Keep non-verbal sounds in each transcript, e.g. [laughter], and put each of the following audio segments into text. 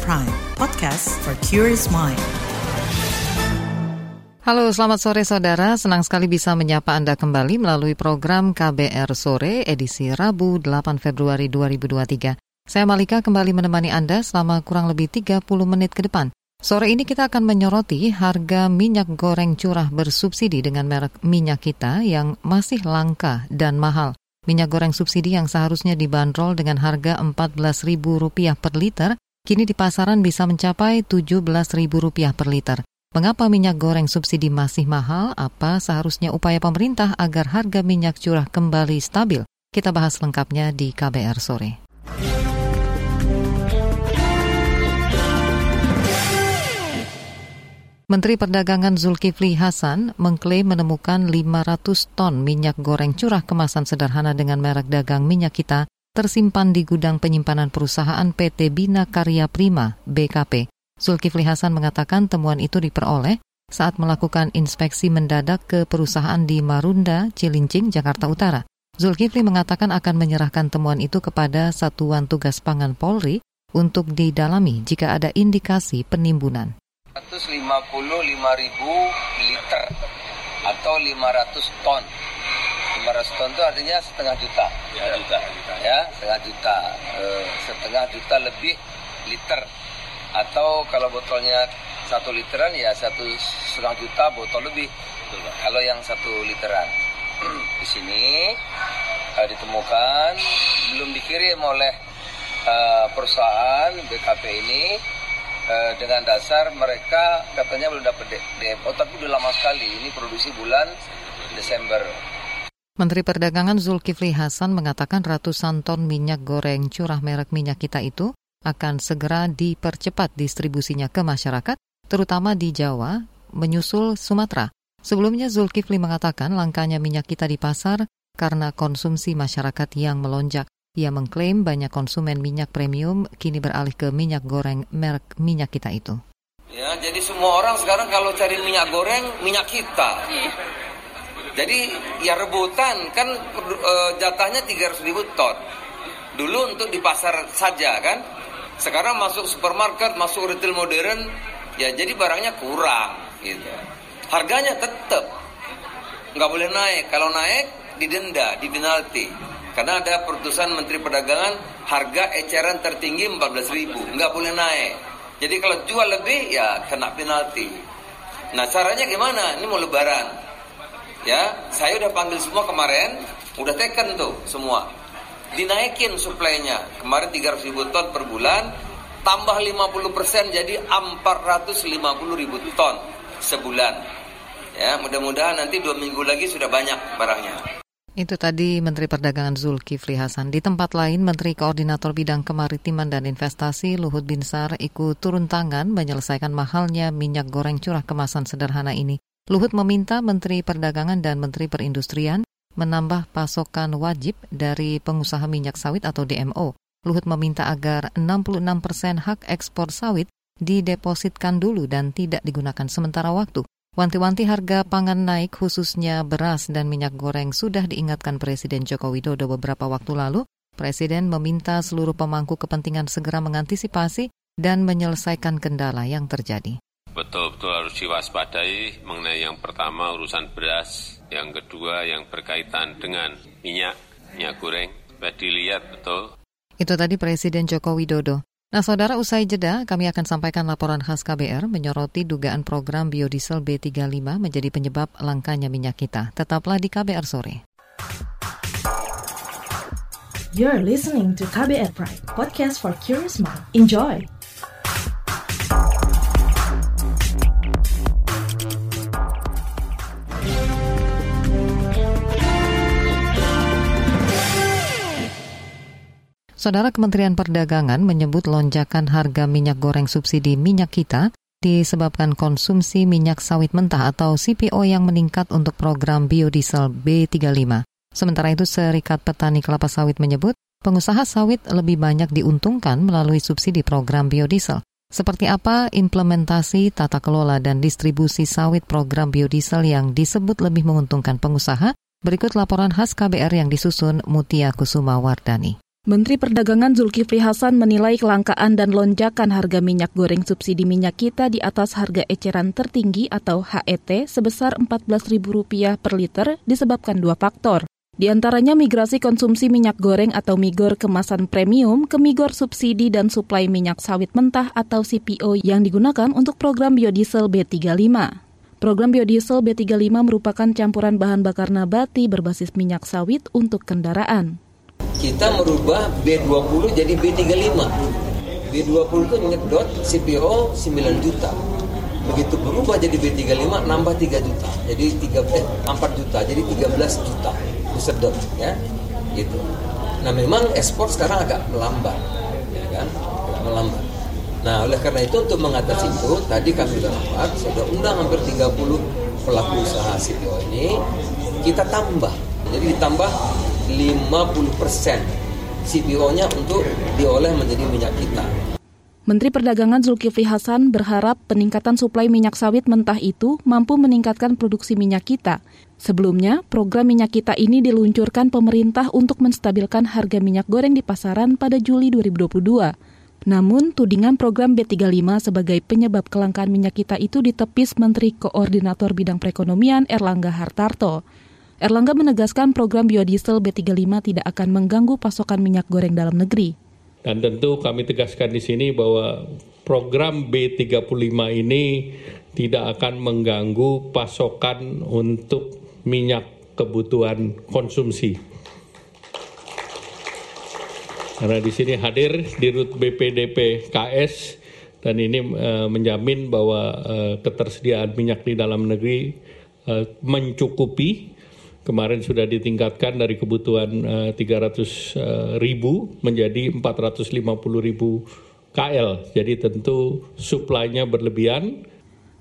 Prime, podcast for curious mind. Halo, selamat sore saudara. Senang sekali bisa menyapa Anda kembali melalui program KBR Sore edisi Rabu 8 Februari 2023. Saya Malika kembali menemani Anda selama kurang lebih 30 menit ke depan. Sore ini kita akan menyoroti harga minyak goreng curah bersubsidi dengan merek minyak kita yang masih langka dan mahal. Minyak goreng subsidi yang seharusnya dibanderol dengan harga Rp14.000 per liter, kini di pasaran bisa mencapai Rp17.000 per liter. Mengapa minyak goreng subsidi masih mahal? Apa seharusnya upaya pemerintah agar harga minyak curah kembali stabil? Kita bahas lengkapnya di KBR sore. Menteri Perdagangan Zulkifli Hasan mengklaim menemukan 500 ton minyak goreng curah kemasan sederhana dengan merek dagang minyak kita tersimpan di gudang penyimpanan perusahaan PT Bina Karya Prima BKP. Zulkifli Hasan mengatakan temuan itu diperoleh saat melakukan inspeksi mendadak ke perusahaan di Marunda, Cilincing, Jakarta Utara. Zulkifli mengatakan akan menyerahkan temuan itu kepada Satuan Tugas Pangan Polri untuk didalami jika ada indikasi penimbunan. 155 ribu liter atau 500 ton. 500 ton itu artinya setengah juta. Ya, juta. Ya, setengah juta. E, setengah juta lebih liter. Atau kalau botolnya satu literan ya satu setengah juta botol lebih. Betul, Kalau yang satu literan. [clears throat] Di sini e, ditemukan belum dikirim oleh e, perusahaan BKP ini Eh, dengan dasar mereka katanya belum dapat DMO tapi udah lama sekali ini produksi bulan Desember. Menteri Perdagangan Zulkifli Hasan mengatakan ratusan ton minyak goreng curah merek minyak kita itu akan segera dipercepat distribusinya ke masyarakat, terutama di Jawa, menyusul Sumatera. Sebelumnya Zulkifli mengatakan langkanya minyak kita di pasar karena konsumsi masyarakat yang melonjak. Ia mengklaim banyak konsumen minyak premium kini beralih ke minyak goreng merek minyak kita itu. Ya, jadi semua orang sekarang kalau cari minyak goreng, minyak kita. Jadi ya rebutan kan e, jatahnya 300 ribu ton. Dulu untuk di pasar saja kan. Sekarang masuk supermarket, masuk retail modern, ya jadi barangnya kurang gitu. Harganya tetap nggak boleh naik. Kalau naik didenda, dipenalti. Karena ada putusan Menteri Perdagangan harga eceran tertinggi 14 ribu, nggak boleh naik. Jadi kalau jual lebih ya kena penalti. Nah caranya gimana? Ini mau lebaran. Ya, saya udah panggil semua kemarin, udah teken tuh semua. Dinaikin suplainya. Kemarin 300 ribu ton per bulan, tambah 50% jadi 450 ribu ton sebulan. Ya, mudah-mudahan nanti dua minggu lagi sudah banyak barangnya. Itu tadi Menteri Perdagangan Zulkifli Hasan. Di tempat lain, Menteri Koordinator Bidang Kemaritiman dan Investasi Luhut Binsar ikut turun tangan menyelesaikan mahalnya minyak goreng curah kemasan sederhana ini. Luhut meminta Menteri Perdagangan dan Menteri Perindustrian menambah pasokan wajib dari pengusaha minyak sawit atau DMO. Luhut meminta agar 66 persen hak ekspor sawit didepositkan dulu dan tidak digunakan sementara waktu. Wanti-wanti harga pangan naik khususnya beras dan minyak goreng sudah diingatkan Presiden Joko Widodo beberapa waktu lalu. Presiden meminta seluruh pemangku kepentingan segera mengantisipasi dan menyelesaikan kendala yang terjadi. Betul-betul harus diwaspadai mengenai yang pertama urusan beras, yang kedua yang berkaitan dengan minyak, minyak goreng. Sudah dilihat betul. Itu tadi Presiden Joko Widodo. Nah, saudara usai jeda, kami akan sampaikan laporan khas KBR menyoroti dugaan program biodiesel B35 menjadi penyebab langkanya minyak kita. Tetaplah di KBR sore. You're listening to KBR Pride, podcast for curious mind. Enjoy! Saudara Kementerian Perdagangan menyebut lonjakan harga minyak goreng subsidi minyak kita disebabkan konsumsi minyak sawit mentah atau CPO yang meningkat untuk program biodiesel B35. Sementara itu, Serikat Petani Kelapa Sawit menyebut pengusaha sawit lebih banyak diuntungkan melalui subsidi program biodiesel. Seperti apa implementasi tata kelola dan distribusi sawit program biodiesel yang disebut lebih menguntungkan pengusaha? Berikut laporan khas KBR yang disusun Mutia Kusuma Wardani. Menteri Perdagangan Zulkifli Hasan menilai kelangkaan dan lonjakan harga minyak goreng subsidi minyak kita di atas harga eceran tertinggi atau HET sebesar Rp14.000 per liter disebabkan dua faktor. Di antaranya migrasi konsumsi minyak goreng atau migor kemasan premium ke migor subsidi dan suplai minyak sawit mentah atau CPO yang digunakan untuk program biodiesel B35. Program biodiesel B35 merupakan campuran bahan bakar nabati berbasis minyak sawit untuk kendaraan kita merubah B20 jadi B35. B20 itu nyedot CPO 9 juta. Begitu berubah jadi B35 nambah 3 juta. Jadi 3 eh, 4 juta jadi 13 juta disedot ya. Gitu. Nah, memang ekspor sekarang agak melambat ya kan? Agak melambat. Nah, oleh karena itu untuk mengatasi itu tadi kami sudah rapat, sudah undang hampir 30 pelaku usaha CPO ini kita tambah. Jadi ditambah 50% CPO-nya untuk diolah menjadi minyak kita. Menteri Perdagangan Zulkifli Hasan berharap peningkatan suplai minyak sawit mentah itu mampu meningkatkan produksi minyak kita. Sebelumnya, program minyak kita ini diluncurkan pemerintah untuk menstabilkan harga minyak goreng di pasaran pada Juli 2022. Namun, tudingan program B35 sebagai penyebab kelangkaan minyak kita itu ditepis Menteri Koordinator Bidang Perekonomian Erlangga Hartarto. Erlangga menegaskan program biodiesel B35 tidak akan mengganggu pasokan minyak goreng dalam negeri. Dan tentu kami tegaskan di sini bahwa program B35 ini tidak akan mengganggu pasokan untuk minyak kebutuhan konsumsi. Karena di sini hadir di Rut BPDP KS dan ini uh, menjamin bahwa uh, ketersediaan minyak di dalam negeri uh, mencukupi kemarin sudah ditingkatkan dari kebutuhan uh, 300 uh, ribu menjadi 450 ribu KL. Jadi tentu suplainya berlebihan.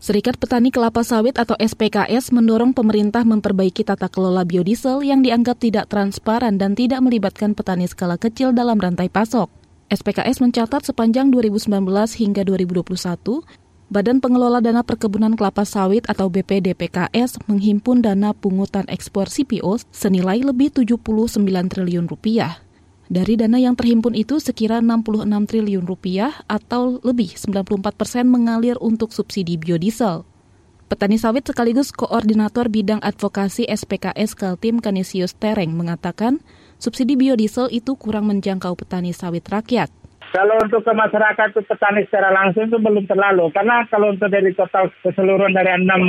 Serikat Petani Kelapa Sawit atau SPKS mendorong pemerintah memperbaiki tata kelola biodiesel yang dianggap tidak transparan dan tidak melibatkan petani skala kecil dalam rantai pasok. SPKS mencatat sepanjang 2019 hingga 2021, Badan Pengelola Dana Perkebunan Kelapa Sawit atau BPDPKS menghimpun dana pungutan ekspor CPO senilai lebih 79 triliun rupiah. Dari dana yang terhimpun itu sekira 66 triliun rupiah atau lebih 94 persen mengalir untuk subsidi biodiesel. Petani sawit sekaligus koordinator bidang advokasi SPKS Kaltim Kanisius Tereng mengatakan subsidi biodiesel itu kurang menjangkau petani sawit rakyat. Kalau untuk ke masyarakat itu petani secara langsung itu belum terlalu. Karena kalau untuk dari total keseluruhan dari enam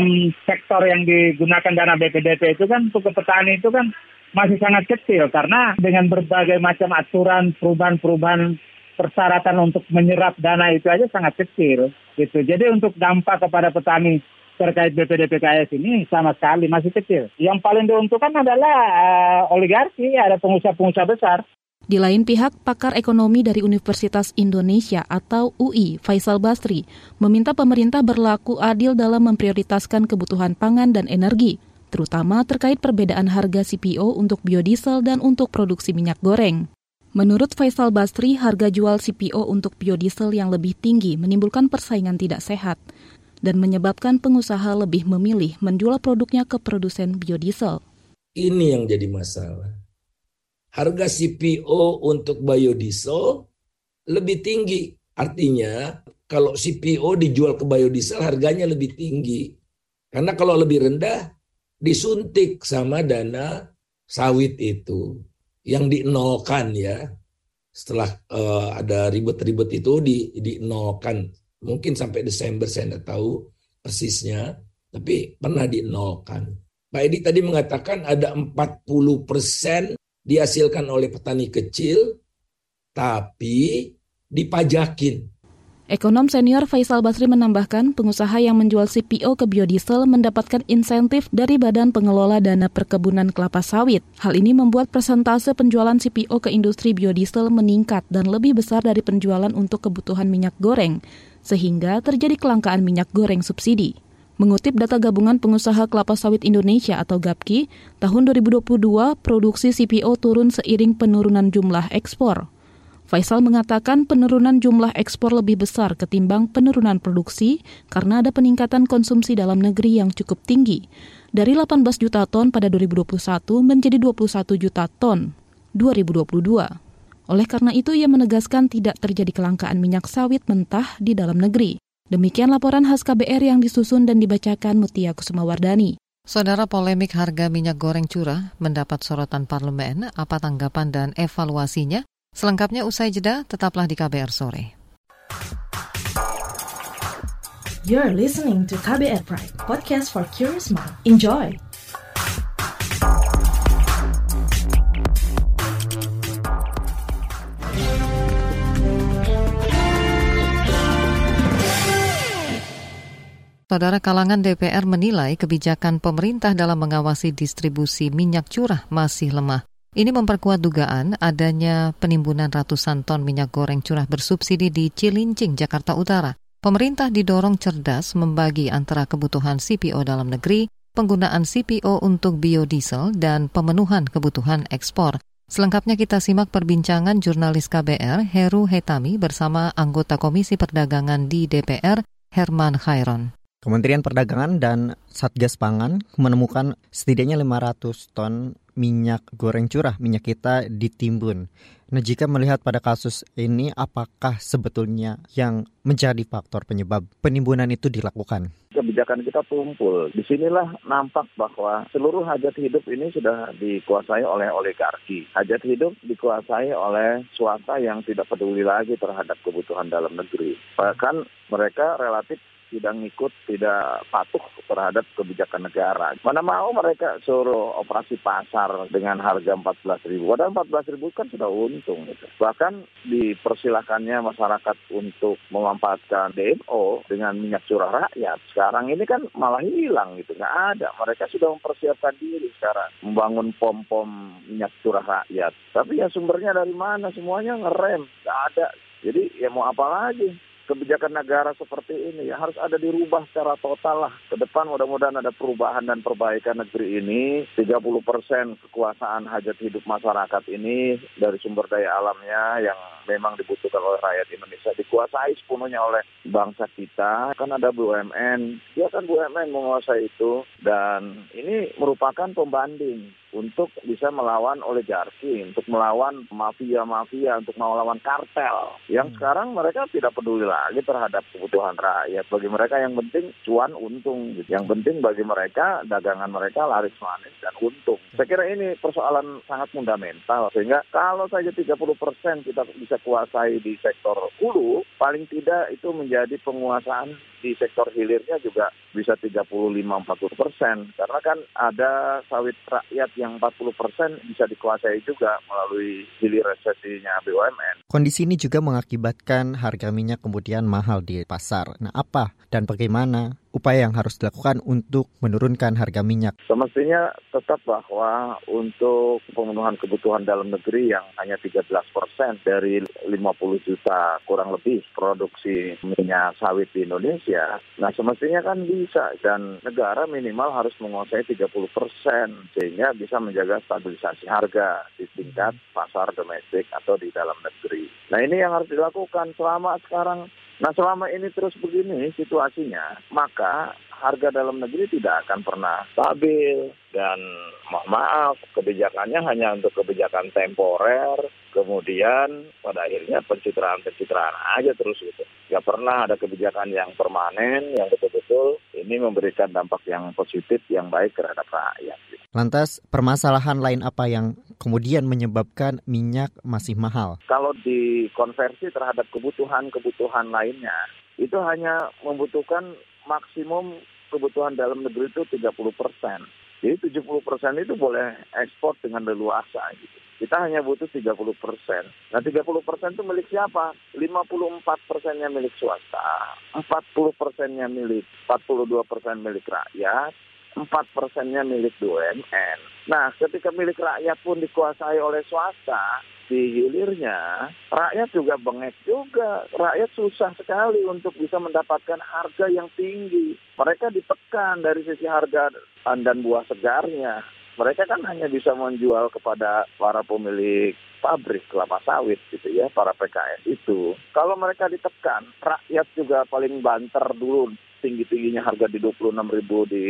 sektor yang digunakan dana BPDP itu kan untuk ke petani itu kan masih sangat kecil. Karena dengan berbagai macam aturan perubahan-perubahan persyaratan untuk menyerap dana itu aja sangat kecil. gitu. Jadi untuk dampak kepada petani terkait BPDPKS ini sama sekali masih kecil. Yang paling diuntungkan adalah uh, oligarki, ada pengusaha-pengusaha besar. Di lain pihak, pakar ekonomi dari Universitas Indonesia atau UI, Faisal Basri, meminta pemerintah berlaku adil dalam memprioritaskan kebutuhan pangan dan energi, terutama terkait perbedaan harga CPO untuk biodiesel dan untuk produksi minyak goreng. Menurut Faisal Basri, harga jual CPO untuk biodiesel yang lebih tinggi menimbulkan persaingan tidak sehat dan menyebabkan pengusaha lebih memilih menjual produknya ke produsen biodiesel. Ini yang jadi masalah harga CPO untuk biodiesel lebih tinggi. Artinya kalau CPO dijual ke biodiesel harganya lebih tinggi. Karena kalau lebih rendah disuntik sama dana sawit itu yang dinolkan ya. Setelah uh, ada ribet-ribet itu di dinolkan. Mungkin sampai Desember saya tidak tahu persisnya, tapi pernah dinolkan. Pak Edi tadi mengatakan ada 40 persen dihasilkan oleh petani kecil, tapi dipajakin. Ekonom senior Faisal Basri menambahkan, pengusaha yang menjual CPO ke biodiesel mendapatkan insentif dari Badan Pengelola Dana Perkebunan Kelapa Sawit. Hal ini membuat persentase penjualan CPO ke industri biodiesel meningkat dan lebih besar dari penjualan untuk kebutuhan minyak goreng, sehingga terjadi kelangkaan minyak goreng subsidi. Mengutip data Gabungan Pengusaha Kelapa Sawit Indonesia atau GAPKI, tahun 2022 produksi CPO turun seiring penurunan jumlah ekspor. Faisal mengatakan penurunan jumlah ekspor lebih besar ketimbang penurunan produksi karena ada peningkatan konsumsi dalam negeri yang cukup tinggi, dari 18 juta ton pada 2021 menjadi 21 juta ton 2022. Oleh karena itu, ia menegaskan tidak terjadi kelangkaan minyak sawit mentah di dalam negeri. Demikian laporan khas KBR yang disusun dan dibacakan Mutia Kusumawardani. Saudara polemik harga minyak goreng curah mendapat sorotan parlemen, apa tanggapan dan evaluasinya? Selengkapnya usai jeda, tetaplah di KBR sore. You're listening to KBR Pride, podcast for curious mind. Enjoy! Saudara kalangan DPR menilai kebijakan pemerintah dalam mengawasi distribusi minyak curah masih lemah. Ini memperkuat dugaan adanya penimbunan ratusan ton minyak goreng curah bersubsidi di Cilincing, Jakarta Utara. Pemerintah didorong cerdas membagi antara kebutuhan CPO dalam negeri, penggunaan CPO untuk biodiesel, dan pemenuhan kebutuhan ekspor. Selengkapnya kita simak perbincangan jurnalis KBR Heru Hetami bersama anggota Komisi Perdagangan di DPR Herman Khairon. Kementerian Perdagangan dan Satgas Pangan menemukan setidaknya 500 ton minyak goreng curah minyak kita ditimbun. Nah, jika melihat pada kasus ini, apakah sebetulnya yang menjadi faktor penyebab penimbunan itu dilakukan? Kebijakan kita tumpul. Di sinilah nampak bahwa seluruh hajat hidup ini sudah dikuasai oleh oligarki. Hajat hidup dikuasai oleh swasta yang tidak peduli lagi terhadap kebutuhan dalam negeri. Bahkan mereka relatif tidak ngikut, tidak patuh terhadap kebijakan negara. Mana mau mereka suruh operasi pasar dengan harga 14 ribu. Padahal 14 ribu kan sudah untung. Gitu. Bahkan dipersilakannya masyarakat untuk memanfaatkan DMO dengan minyak curah rakyat. Sekarang ini kan malah hilang gitu, nggak ada. Mereka sudah mempersiapkan diri sekarang membangun pom-pom minyak curah rakyat. Tapi ya sumbernya dari mana? Semuanya ngerem, nggak ada. Jadi ya mau apa lagi? Kebijakan negara seperti ini ya harus ada dirubah secara total lah. Ke depan mudah-mudahan ada perubahan dan perbaikan negeri ini. 30 persen kekuasaan hajat hidup masyarakat ini dari sumber daya alamnya yang memang dibutuhkan oleh rakyat Indonesia dikuasai sepenuhnya oleh bangsa kita. Kan ada BUMN, dia kan BUMN menguasai itu dan ini merupakan pembanding untuk bisa melawan oligarki, untuk melawan mafia-mafia, untuk melawan kartel. Yang hmm. sekarang mereka tidak peduli lagi terhadap kebutuhan rakyat. Bagi mereka yang penting cuan untung. Gitu. Yang penting bagi mereka dagangan mereka laris manis dan untung. Saya kira ini persoalan sangat fundamental. Sehingga kalau saja 30 persen kita bisa kuasai di sektor hulu, paling tidak itu menjadi penguasaan di sektor hilirnya juga bisa 35-40 persen. Karena kan ada sawit rakyat yang 40 persen bisa dikuasai juga melalui hilir resesinya BUMN. Kondisi ini juga mengakibatkan harga minyak kemudian mahal di pasar. Nah apa dan bagaimana upaya yang harus dilakukan untuk menurunkan harga minyak? Semestinya tetap bahwa untuk pemenuhan kebutuhan dalam negeri yang hanya 13 persen dari 50 juta kurang lebih produksi minyak sawit di Indonesia, nah semestinya kan bisa dan negara minimal harus menguasai 30 persen sehingga bisa menjaga stabilisasi harga di tingkat pasar domestik atau di dalam negeri. Nah ini yang harus dilakukan selama sekarang Nah selama ini terus begini situasinya, maka harga dalam negeri tidak akan pernah stabil dan mohon maaf kebijakannya hanya untuk kebijakan temporer kemudian pada akhirnya pencitraan-pencitraan aja terus gitu. Gak pernah ada kebijakan yang permanen, yang betul-betul ini memberikan dampak yang positif, yang baik terhadap rakyat. Gitu. Lantas permasalahan lain apa yang kemudian menyebabkan minyak masih mahal? Kalau dikonversi terhadap kebutuhan-kebutuhan lainnya, itu hanya membutuhkan maksimum kebutuhan dalam negeri itu 30 persen. Jadi 70 persen itu boleh ekspor dengan leluasa gitu. Kita hanya butuh 30 persen. Nah 30 persen itu milik siapa? 54 persennya milik swasta, 40 persennya milik, 42 persen milik rakyat, 4 persennya milik BUMN. Nah ketika milik rakyat pun dikuasai oleh swasta, di hilirnya, rakyat juga bengek juga. Rakyat susah sekali untuk bisa mendapatkan harga yang tinggi. Mereka ditekan dari sisi harga dan buah segarnya mereka kan hanya bisa menjual kepada para pemilik pabrik kelapa sawit gitu ya, para PKS itu. Kalau mereka ditekan, rakyat juga paling banter dulu tinggi-tingginya harga di 26 ribu di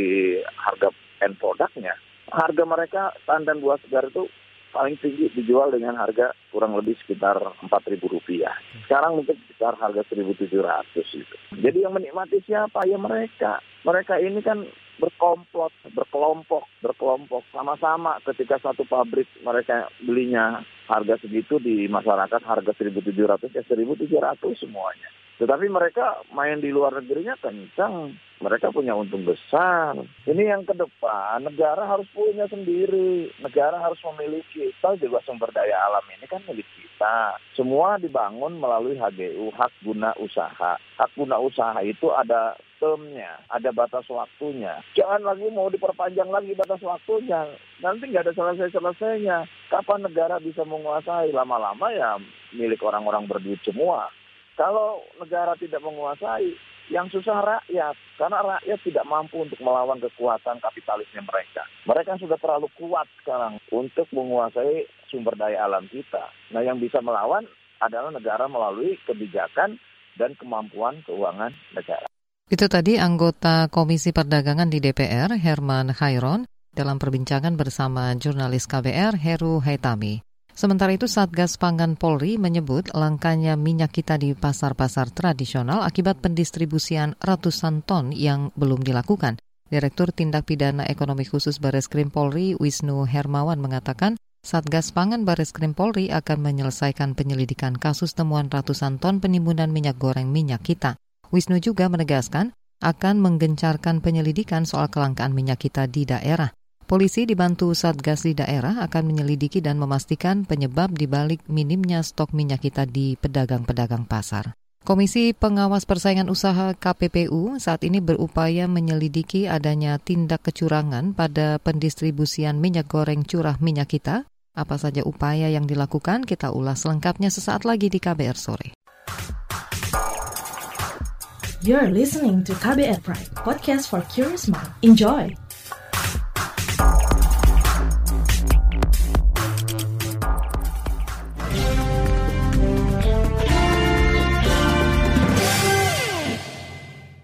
harga end produknya. Harga mereka tandan buah segar itu paling tinggi dijual dengan harga kurang lebih sekitar empat ribu rupiah. Sekarang mungkin sekitar harga seribu tujuh ratus itu. Jadi yang menikmati siapa? Ya mereka. Mereka ini kan berkomplot, berkelompok, berkelompok sama-sama ketika satu pabrik mereka belinya harga segitu di masyarakat harga 1.700 ya 1.700 semuanya. Tetapi mereka main di luar negerinya kencang, mereka punya untung besar. Ini yang ke depan, negara harus punya sendiri. Negara harus memiliki. Tahu juga sumber daya alam ini kan milik kita. Semua dibangun melalui HGU, hak guna usaha. Hak guna usaha itu ada termnya, ada batas waktunya. Jangan lagi mau diperpanjang lagi batas waktunya. Nanti nggak ada selesai-selesainya. Kapan negara bisa menguasai? Lama-lama ya milik orang-orang berduit semua. Kalau negara tidak menguasai, yang susah rakyat. Karena rakyat tidak mampu untuk melawan kekuatan kapitalisnya mereka. Mereka sudah terlalu kuat sekarang untuk menguasai sumber daya alam kita. Nah yang bisa melawan adalah negara melalui kebijakan dan kemampuan keuangan negara. Itu tadi anggota Komisi Perdagangan di DPR, Herman Khairon, dalam perbincangan bersama jurnalis KBR Heru Haitami. Sementara itu Satgas Pangan Polri menyebut langkanya minyak kita di pasar-pasar tradisional akibat pendistribusian ratusan ton yang belum dilakukan. Direktur Tindak Pidana Ekonomi Khusus Bareskrim Polri Wisnu Hermawan mengatakan Satgas Pangan Bareskrim Polri akan menyelesaikan penyelidikan kasus temuan ratusan ton penimbunan minyak goreng minyak kita. Wisnu juga menegaskan akan menggencarkan penyelidikan soal kelangkaan minyak kita di daerah. Polisi dibantu Satgas di daerah akan menyelidiki dan memastikan penyebab dibalik minimnya stok minyak kita di pedagang-pedagang pasar. Komisi Pengawas Persaingan Usaha KPPU saat ini berupaya menyelidiki adanya tindak kecurangan pada pendistribusian minyak goreng curah minyak kita. Apa saja upaya yang dilakukan, kita ulas lengkapnya sesaat lagi di KBR Sore. You're listening to KBR Pride, podcast for curious mind. Enjoy!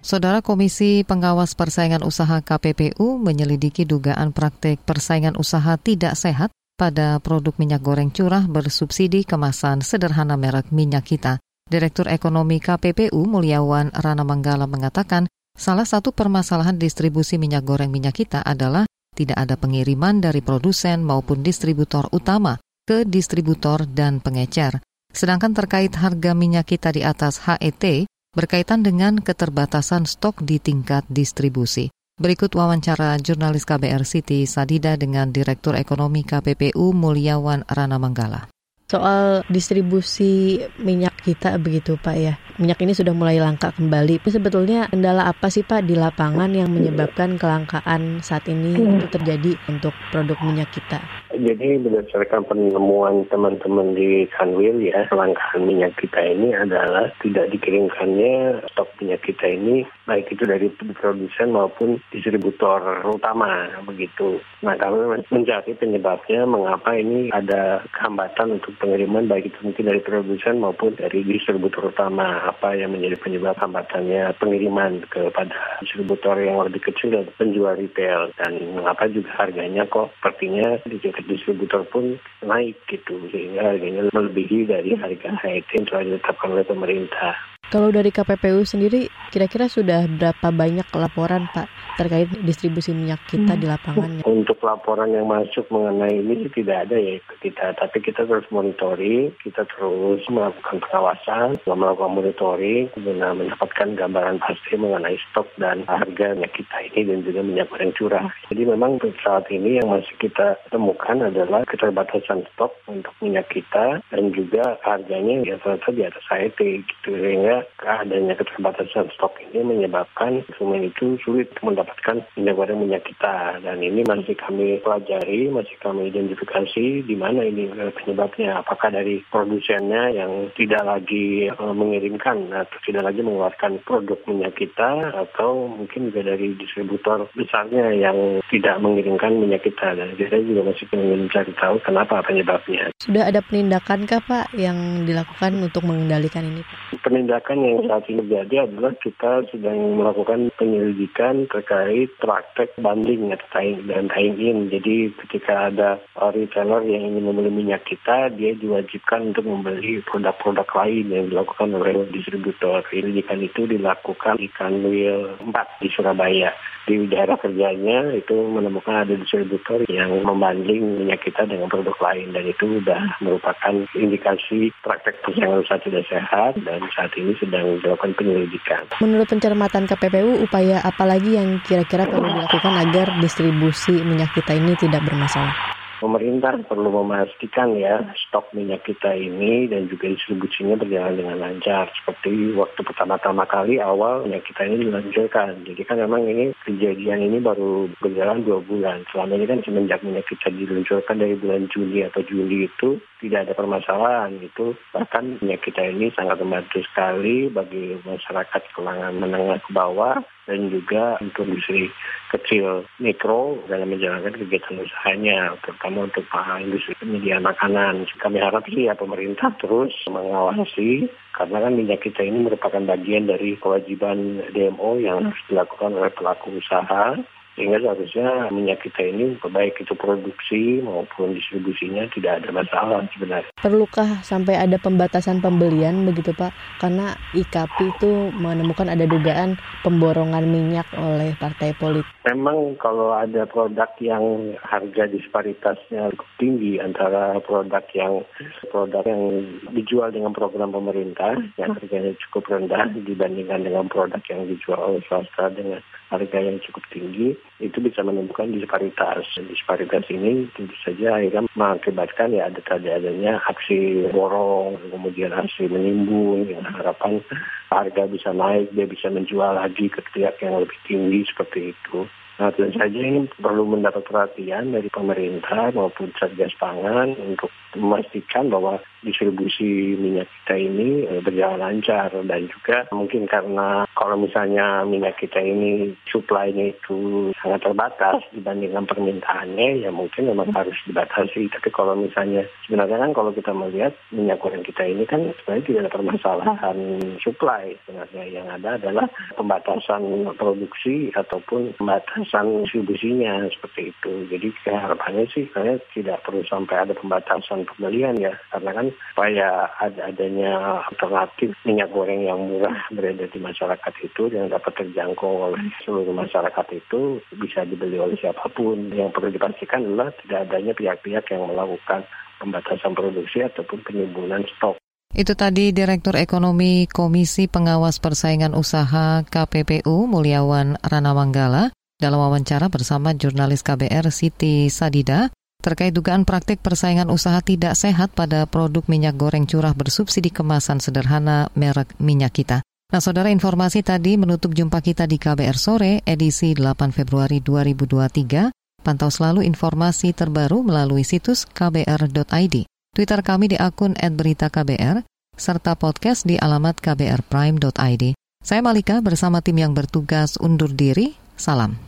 Saudara Komisi Pengawas Persaingan Usaha KPPU menyelidiki dugaan praktek persaingan usaha tidak sehat pada produk minyak goreng curah bersubsidi kemasan sederhana merek minyak kita. Direktur Ekonomi KPPU Mulyawan Rana Manggala mengatakan, salah satu permasalahan distribusi minyak goreng minyak kita adalah tidak ada pengiriman dari produsen maupun distributor utama ke distributor dan pengecer. Sedangkan terkait harga minyak kita di atas HET, berkaitan dengan keterbatasan stok di tingkat distribusi. Berikut wawancara jurnalis KBR City Sadida dengan Direktur Ekonomi KPPU Mulyawan Rana Manggala. Soal distribusi minyak kita begitu Pak ya. Minyak ini sudah mulai langka kembali. Sebetulnya kendala apa sih Pak di lapangan yang menyebabkan kelangkaan saat ini itu terjadi untuk produk minyak kita? Jadi berdasarkan penemuan teman-teman di Kanwil ya, kelangkaan minyak kita ini adalah tidak dikirimkannya stok minyak kita ini baik itu dari produsen maupun distributor utama begitu. Nah kami mencari penyebabnya mengapa ini ada hambatan untuk pengiriman baik itu mungkin dari produsen maupun dari distributor utama apa yang menjadi penyebab hambatannya pengiriman kepada distributor yang lebih kecil dan penjual retail dan mengapa juga harganya kok sepertinya di tingkat distributor pun naik gitu sehingga harganya melebihi dari harga HET yang telah ditetapkan oleh pemerintah. Kalau dari KPPU sendiri, kira-kira sudah berapa banyak laporan Pak terkait distribusi minyak kita di lapangannya? Untuk laporan yang masuk mengenai ini sih tidak ada ya kita, tapi kita terus monitoring, kita terus melakukan pengawasan, melakukan monitoring, guna mendapatkan gambaran pasti mengenai stok dan harga minyak kita ini dan juga minyak goreng curah. Jadi memang saat ini yang masih kita temukan adalah keterbatasan stok untuk minyak kita dan juga harganya yang rata di atas HET gitu sehingga adanya keterbatasan stok ini menyebabkan konsumen itu sulit mendapatkan minyak goreng minyak kita dan ini masih kami pelajari, masih kami identifikasi di mana ini eh, penyebabnya. Apakah dari produsennya yang tidak lagi uh, mengirimkan atau tidak lagi mengeluarkan produk minyak kita atau mungkin juga dari distributor besarnya yang tidak mengirimkan minyak kita dan kita juga masih ingin mencari tahu kenapa penyebabnya. Sudah ada penindakan kah Pak yang dilakukan untuk mengendalikan ini Pak? Penindakan Bahkan yang saat ini terjadi adalah kita sedang melakukan penyelidikan terkait praktek banding tying dan tying in. Jadi ketika ada retailer yang ingin membeli minyak kita, dia diwajibkan untuk membeli produk-produk lain yang dilakukan oleh distributor. Penyelidikan itu dilakukan di Kanwil 4 di Surabaya di daerah kerjanya itu menemukan ada distributor yang membanding minyak kita dengan produk lain dan itu sudah merupakan indikasi praktek persaingan usaha tidak sehat dan saat ini sedang dilakukan penyelidikan. Menurut pencermatan KPPU, upaya apa lagi yang kira-kira perlu dilakukan agar distribusi minyak kita ini tidak bermasalah? Pemerintah perlu memastikan ya stok minyak kita ini dan juga distribusinya berjalan dengan lancar. Seperti waktu pertama-tama kali awal minyak kita ini dilanjutkan. Jadi kan memang ini kejadian ini baru berjalan dua bulan. Selama ini kan semenjak minyak kita diluncurkan dari bulan Juni atau Juli itu tidak ada permasalahan itu bahkan minyak kita ini sangat membantu sekali bagi masyarakat kelangan menengah ke bawah dan juga untuk industri kecil mikro dalam menjalankan kegiatan usahanya, terutama untuk industri penyedia makanan. Kami harap sih ya pemerintah terus mengawasi karena kan minyak kita ini merupakan bagian dari kewajiban DMO yang harus dilakukan oleh pelaku usaha sehingga seharusnya minyak kita ini baik itu produksi maupun distribusinya tidak ada masalah sebenarnya. Perlukah sampai ada pembatasan pembelian begitu Pak? Karena IKP itu menemukan ada dugaan pemborongan minyak oleh partai politik. Memang kalau ada produk yang harga disparitasnya cukup tinggi antara produk yang produk yang dijual dengan program pemerintah yang harganya cukup rendah dibandingkan dengan produk yang dijual oleh swasta dengan harga yang cukup tinggi itu bisa menimbulkan disparitas. Disparitas ini tentu saja akhirnya mengakibatkan ya ada tadi adanya aksi borong, kemudian aksi menimbun, dengan harapan harga bisa naik, dia bisa menjual lagi ke pihak yang lebih tinggi seperti itu. Nah, tentu saja ini perlu mendapat perhatian dari pemerintah maupun Satgas Pangan untuk memastikan bahwa distribusi minyak kita ini eh, berjalan lancar. Dan juga mungkin karena kalau misalnya minyak kita ini supply-nya itu sangat terbatas dibandingkan permintaannya ya mungkin memang harus dibatasi. Tapi kalau misalnya sebenarnya kan kalau kita melihat minyak goreng kita ini kan sebenarnya tidak ada permasalahan supply. Sebenarnya yang ada adalah pembatasan produksi ataupun pembatasan distribusinya seperti itu. Jadi harapannya sih saya tidak perlu sampai ada pembatasan pembelian ya karena kan supaya ada adanya alternatif minyak goreng yang murah berada di masyarakat itu yang dapat terjangkau oleh seluruh masyarakat itu bisa dibeli oleh siapa pun. Yang perlu dipastikan adalah tidak adanya pihak-pihak yang melakukan pembatasan produksi ataupun penimbunan stok. Itu tadi Direktur Ekonomi Komisi Pengawas Persaingan Usaha KPPU Mulyawan Ranawanggala dalam wawancara bersama jurnalis KBR Siti Sadida terkait dugaan praktik persaingan usaha tidak sehat pada produk minyak goreng curah bersubsidi kemasan sederhana merek minyak kita. Nah, saudara informasi tadi menutup jumpa kita di KBR Sore edisi 8 Februari 2023. Pantau selalu informasi terbaru melalui situs kbr.id, Twitter kami di akun @beritaKBR, serta podcast di alamat kbrprime.id. Saya Malika bersama tim yang bertugas undur diri. Salam.